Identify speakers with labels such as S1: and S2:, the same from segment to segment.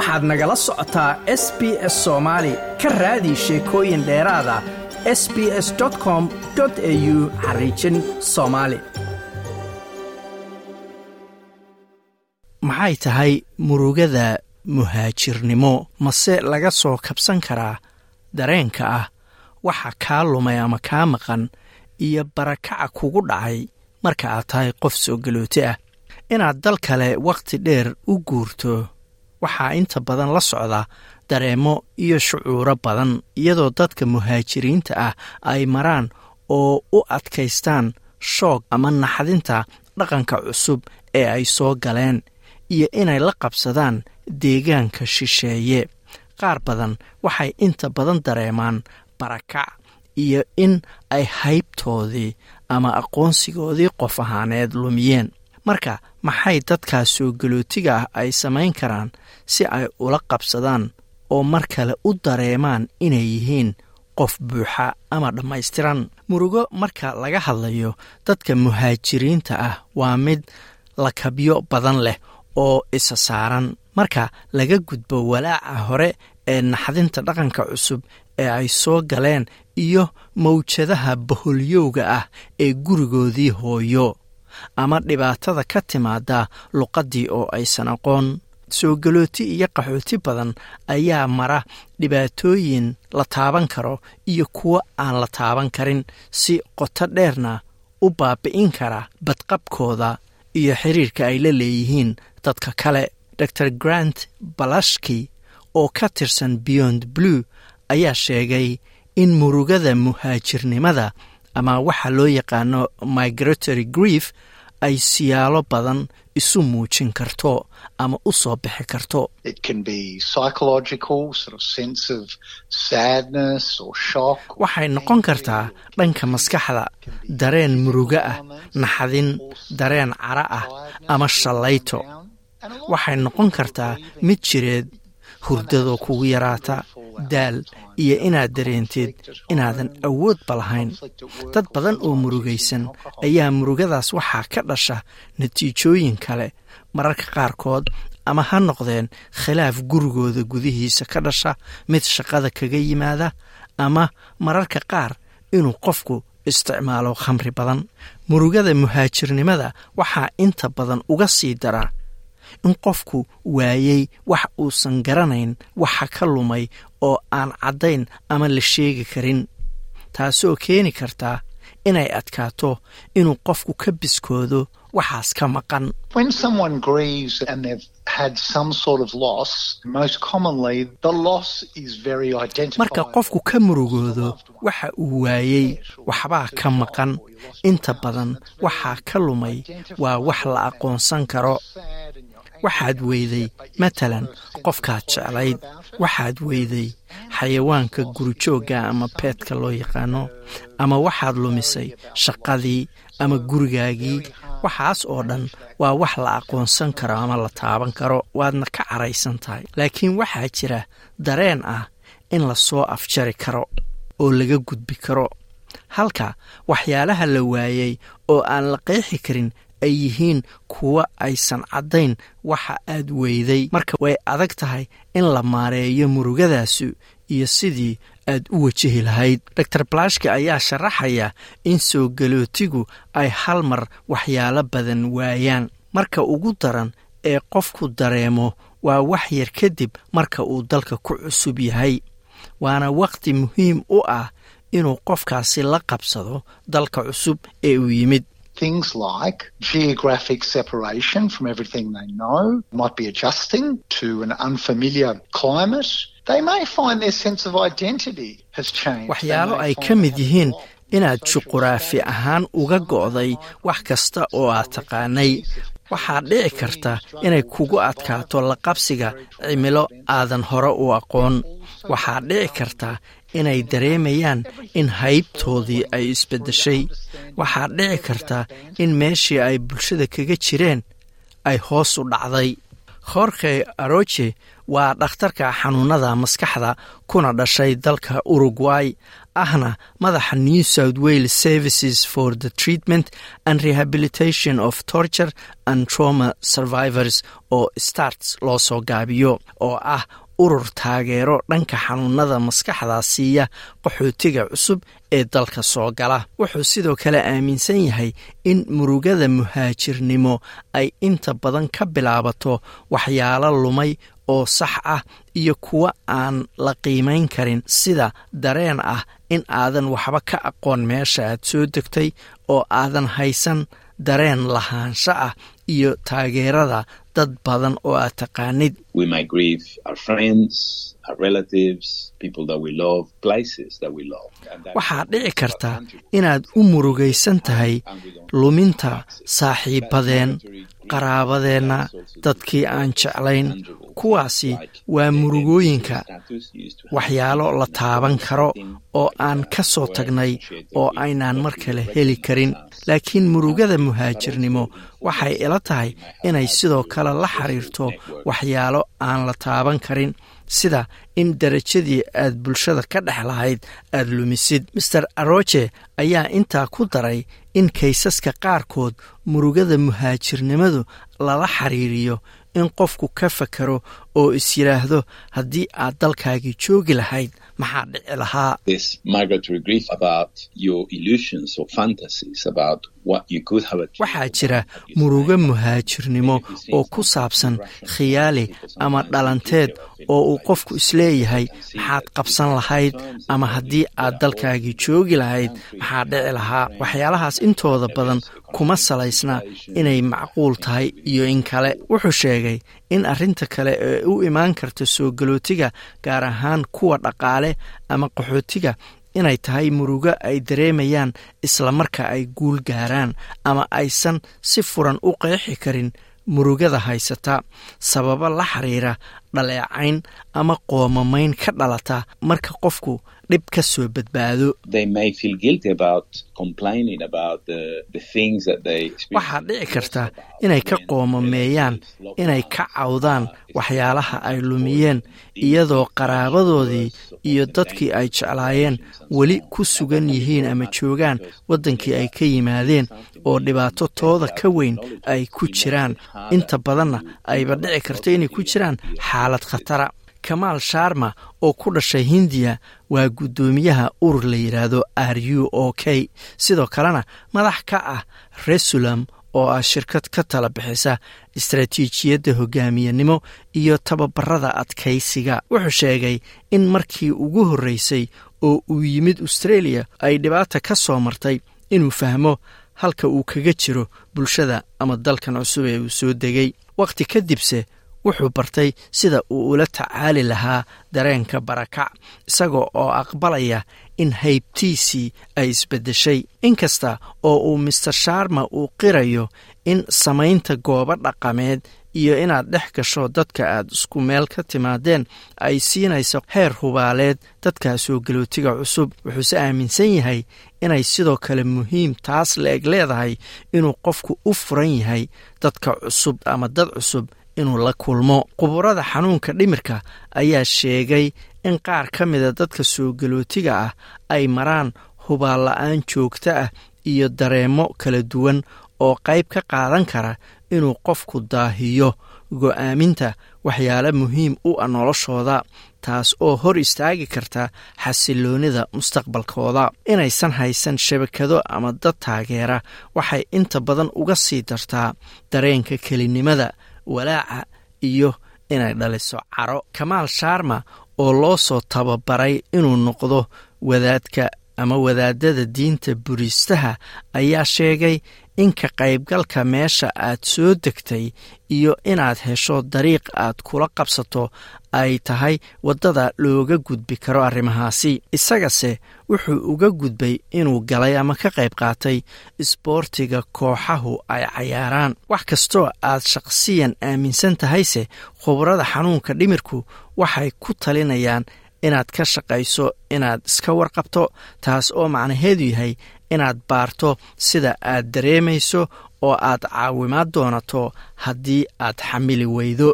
S1: waxaad nagala socotaa s b s soomaali ka raadi sheekooyin dheeraada s b s com au xariijin soomaali maxay tahay murugada muhaajirnimo? Mase laga soo kabsan karaa dareenka ah waxa kaa lumay ama kaa maqan iyo barakaca kugu dhacay marka aad tahay qof soo galooti ah. Inaad dal kale wakhti dheer u guurto waxaa inta badan la socda dareemo iyo shucuuro badan iyadoo dadka muhaajiriinta ah ay maraan oo u adkaystaan shoog ama naxdinta dhaqanka cusub ee ay soo galeen iyo inay la qabsadaan deegaanka shisheeye. Qaar badan waxay inta badan dareemaan barakac iyo in ay haybtoodii ama aqoonsigoodii qof ahaaneed lumiyeen. Marka maxay dadkaas soo galootiga ah ay samayn karaan si ay ula qabsadaan oo mar kale u dareemaan inay yihiin qof buuxa ama dhammaystiran? Murugo marka laga hadlayo dadka muhaajiriinta ah waa mid lakabyo badan leh oo isa saaran. Marka laga gudbo walaaca hore ee naxdinta dhaqanka cusub ee ay soo galeen iyo mawjadaha baholyowga ah ee gurigoodii hooyo ama dhibaatada ka timaada luqaddii oo aysan aqoon soo galooti iyo qaxooti badan ayaa mara dhibaatooyin la taaban karo iyo kuwo aan la taaban karin si qoto dheerna u baabi'in kara badqabkooda iyo xiriirka ay la leeyihiin dadka kale. Dor grant balashki oo ka tirsan beyond blue ayaa sheegay in murugada muhaajirnimada ama waxa loo yaqaano migratory grief ay siyaalo badan isu muujin karto ama u soo bixi karto. Waxay noqon kartaa dhanka maskaxda dareen murugo ah naxdin dareen cara ah ama shallayto. Waxay noqon kartaa mid jireed hurdadoo kugu yaraata daal iyo inaad dareenteed inaadan awoodba lahayn dad badan oo murugaysan ayaa murugadaas waxaa ka dhasha natiijooyin kale. Mararka qaarkood ama ha noqdeen khilaaf gurigooda gudihiisa ka dhasha mid shaqada kaga yimaada ama mararka qaar inuu qofku isticmaalo khamri badan. Murugada muhaajirnimada waxaa inta badan uga sii daraa in qofku waayey wax uusan garanayn waxa ka lumay oo aan caddayn ama la sheegi karin. Taasoo keeni kartaa inay adkaato inuu qofku ka biskoodo waxaas ka maqan. Marka qofku ka murugoodo waxa uu waayey waxbaa ka maqan. Inta badan waxaa ka lumay waa wax la aqoonsan karo waxaad weyday matalan qofkaad jeclayd. Waxaad weyday xayawaanka gurijoogga ama beedka loo yaqaano ama waxaad lumisay shaqadii ama gurigaagii waxaas oo dhan waa wax la aqoonsan karo ama la taaban karo waadna ka caraysan tahay. Laakiin waxaa jira dareen ah in la soo afjari karo oo laga gudbi karo. Halka waxyaalaha la waayey oo aan la qeexi karin ay yihiin kuwa aysan caddayn waxa aad weyday. Marka way adag tahay in la maareeyo murugadaasu iyo sidii aad u wajahi lahayd. Dor balashki ayaa sharaxaya in soo galootigu ay hal mar waxyaalo badan waayaan. Marka ugu daran ee qofku dareemo waa wax yar kadib marka uu dalka ku cusub yahay. Waana wakhti muhiim u ah inuu qofkaasi la qabsado dalka cusub ee uu yimid
S2: things like geographic separation from everything they know, might be adjusting to an unfamiliar climate. They may find their sense of identity has changed.
S1: waxyaalo ay ka mid yihiin inaad juquraafi ahaan uga go'day wax kasta oo aad taqaanay waxaad dhici karta inay kugu adkaato laqabsiga cimilo aadan hore u aqoon waxaad dhici karta inay dareemayaan in haybtoodii ay isbeddeshay. Waxaad dhici karta in meeshii ay bulshada kaga jireen ay hoos u dhacday. Khorkhe aroje waa dhakhtarka xanuunada maskaxda kuna dhashay dalka urugway ahna madaxa new south wales services for the treatment and rehabilitation of torture and trauma survivors oo starts loo soo gaabiyo oo ah urur taageero dhanka xanuunada maskaxda siiya qaxootiga cusub ee dalka soo gala. Wuxuu sidoo kale aaminsan yahay in murugada muhaajirnimo ay inta badan ka bilaabato waxyaalo lumay oo sax ah iyo kuwa aan la qiimayn karin. Sida dareen ah in aadan waxba ka aqoon meesha aad soo degtay oo aadan haysan dareen lahaansho ah iyo taageerada dad badan oo aad taqaanid. Waxaa dhici karta inaad u murugaysan tahay luminta saaxiibadeen qaraabadeenna dadkii aan jeclayn. Kuwaasi waa murugooyinka waxyaalo la taaban karo oo aan ka soo tagnay oo aynaan mar kale heli karin. Laakiin murugada muhaajirnimo waxay ila tahay inay sidoo kale la xiriirto waxyaalo aan la taaban karin sida in darajadii aad bulshada ka dhex lahayd aad lumisid. Master aroje ayaa intaa ku daray in kaysaska qaarkood murugada muhaajirnimadu lala xiriiriyo in qofku ka fakaro oo is yidhaahdo haddii aad dalkaagii joogi lahayd maxaa dhici lahaa? Waxaa jira murugo muhaajirnimo oo ku saabsan khiyaali ama dhalanteed oo uu qofku is leeyahay maxaad qabsan lahayd ama haddii aad dalkaagii joogi lahayd maxaa dhici lahaa? Waxyaalahaas intooda badan kuma salaysna inay macquul tahay iyo in kale. Wuxuu sheegay in arrinta kale ee u imaan karta soo galootiga gaar ahaan kuwa dhaqaale ama qaxootiga inay tahay murugo ay dareemayaan isla marka ay guul gaaraan ama aysan si furan u qeexi karin murugada haysata sababo la xiriira dhaleecayn ama qoomamayn ka dhalata marka qofku dhib ka soo badbaado. Waxaa dhici karta inay ka qoomameeyaan inay ka cawdaan waxyaalaha ay lumiyeen iyadoo qaraabadoodii iyo dadkii ay jeclaayeen weli ku sugan yihiin ama joogaan waddankii ay ka yimaadeen oo dhibaato tooda ka weyn ay ku jiraan. Inta badanna ayba dhici karta inay ku jiraan xaalad khatara. Kamaal sharma oo ku dhashay hindiya waa guddoomiyaha urur la yidhaahdo r u o k. Sidoo kalena madax ka ah resulam oo ah shirkad ka tala bixisa istaraatiijiyadda hogaamiyanimo iyo tababarada adkaysiga wuxuu sheegay in markii ugu horreysay oo uu yimid australia ay dhibaata ka soo martay inuu fahmo halka uu kaga jiro bulshada ama dalkan cusub ee uu soo degay. Wakhti kadibse wuxuu bartay sida uu ula tacaali lahaa dareenka barakac isaga oo aqbalaya in haybtiisii ay isbeddeshay. Inkasta oo uu master sharma uu qirayo in samaynta goobo dhaqameed iyo inaad dhex gasho dadka aad isku meel ka timaadeen ay siinayso heer hubaaleed. Dadka soo galootiga cusub wuxuuse aaminsan yahay inay sidoo kale muhiim taas la-eg leedahay inuu qofku u furan yahay dadka cusub ama dad cusub inuu la kulmo. Quburada xanuunka dhimirka ayaa sheegay in qaar ka mida dadka soo galootiga ah ay maraan hubaal la'aan joogto ah iyo dareemo kala duwan oo qayb ka qaadan kara inuu qofku daahiyo go'aaminta waxyaalo muhiim u ah noloshooda taas oo hor istaagi karta xasiloonida mustaqbalkooda. Inaysan haysan shabakado ama dad taageera waxay inta badan uga sii dartaa dareenka kelinimada walaaca iyo inay dhaliso caro. Kamaal sharma oo loo soo tababaray inuu noqdo wadaadka ama wadaadada diinta buriistaha ayaa sheegay in ka qaybgalka meesha aad soo degtay iyo inaad hesho dariiq aad kula qabsato ay tahay waddada looga gudbi karo arrimahaasi. Isagase wuxuu uga gudbay inuu galay ama ka qayb qaatay isboortiga kooxahu ay cayaaraan. Wax kastoo aad shaqsiyan aaminsan tahayse khubrada xanuunka dhimirku waxay ku talinayaan inaad ka shaqayso inaad iska warqabto taas oo macnaheedu yahay inaad baarto sida aad dareemayso oo aad caawimaad doonato haddii aad xamili weydo.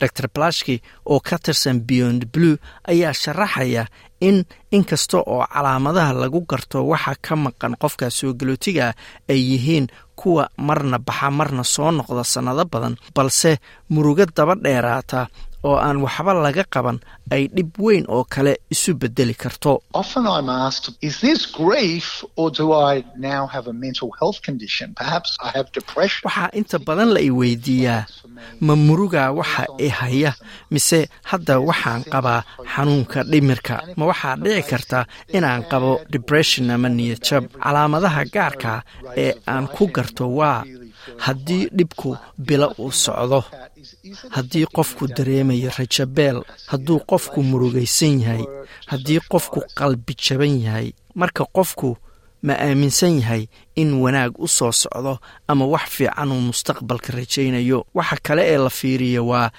S1: Dor blashki oo ka tirsan beyond blue ayaa sharaxaya in inkasta oo calaamadaha lagu garto waxa ka maqan qofka soo galootiga ay yihiin kuwa marna baxa marna soo noqda sannado badan balse murugo daba dheeraata oo aan waxba laga qaban ay dhib weyn oo kale isu bedeli karto
S2: Often I'm asked, is this grief or do I now have a mental health condition? Perhaps I have depression.
S1: waxaa inta badan la i weydiiyaa ma muruga waxa i haya mise hadda waxaan qabaa xanuunka dhimirka ma waxaa dhici karta inaan qabo depression ama niyadjab calaamadaha gaarka ee aan ku garto waa haddii dhibku bilo uu socdo haddii qofku dareemayo rajabeel hadduu qofku murugaysan yahay haddii qofku qalbi jaban yahay marka qofku ma aaminsan yahay in wanaag u soo socdo ama wax fiican uu mustaqbalka rajaynayo. Waxa kale ee la fiiriya waa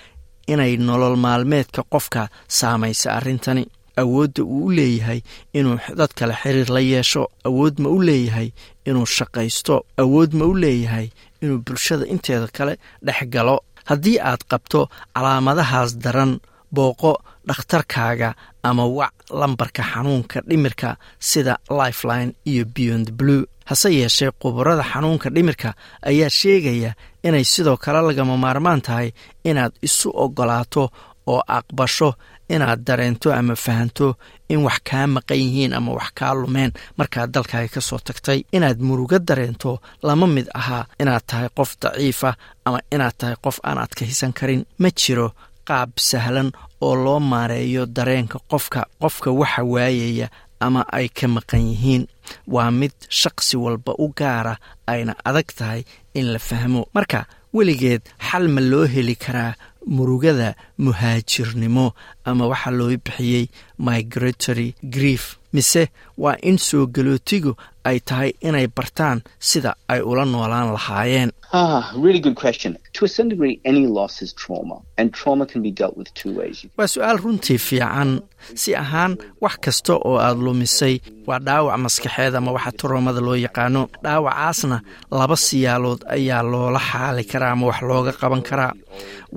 S1: inay nolol maalmeedka qofka saamaysa arrintani awoodda uu u leeyahay inuu dad kale xiriir la yeesho awood ma u leeyahay inuu shaqaysto awood ma u leeyahay inuu bulshada inteeda kale dhex galo. Haddii aad qabto calaamadahaas daran booqo dhakhtarkaaga ama wac lambarka xanuunka dhimirka sida lifeline iyo beyond blue. Hase yeeshee khubarada xanuunka dhimirka ayaa sheegaya inay sidoo kale lagama maarmaan tahay inaad isu oggolaato oo aqbasho inaad dareento ama fahanto in wax kaa maqan yihiin ama wax kaa lumeen. Markaad dalkaaga ka soo tagtay inaad murugo dareento lama mid ahaa inaad tahay qof daciifa ama inaad tahay qof aan adkaysan karin. Ma jiro qaab sahlan oo loo maareeyo dareenka qofka. Qofka waxa waayaya ama ay ka maqan yihiin waa mid shaqsi walba u gaara ayna adag tahay in la fahmo. Marka weligeed xal ma loo heli karaa murugada muhaajirnimo ama waxaa loo bixiyey migratory grief. Mise waa in soo galootigu ay tahay inay bartaan sida ay ula noolaan lahaayeen.
S3: Ah,
S1: waa su'aal runtii fiican. Si ahaan wax kasta oo aad lumisay waa dhaawac maskaxeed ama waxa turoomada loo yaqaano. Dhaawacaasna laba siyaalood ayaa loola xaali karaa ama wax looga qaban karaa.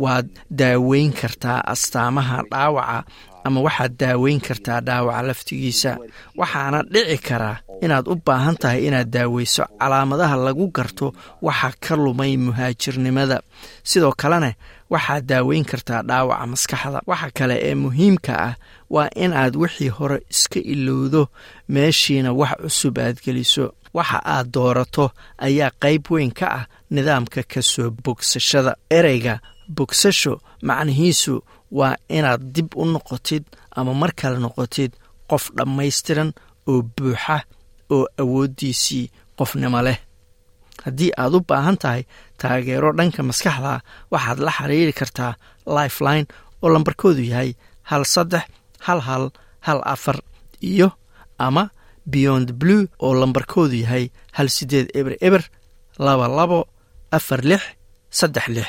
S1: Waad daaweyn kartaa astaamaha dhaawaca ama waxaad daaweyn kartaa dhaawaca laftigiisa. Waxaana dhici karaa inaad u baahan tahay inaad daaweyso calaamadaha lagu garto waxa ka lumay muhaajirnimada. Sidoo kalena waxaad daaweyn kartaa dhaawaca maskaxda. Waxa kale ee muhiimka ah waa inaad wixii hore iska ilowdo meeshiina wax cusub aad geliso. Waxa aad doorato ayaa qayb weyn ka ah nidaamka ka soo bogsashada. Ereyga bogsasho macnihiisu waa inaad dib u noqotid ama mar kale noqotid qof dhammaystiran oo buuxa oo awooddiisii qofnimo leh. Haddii aad u baahan tahay taageero dhanka maskaxda waxaad la xiriiri kartaa lifeline oo lambarkoodu yahay hal saddex hal hal hal afar iyo ama beyond blue oo lambarkoodu yahay hal sideed eber eber laba labo afar lix saddex lix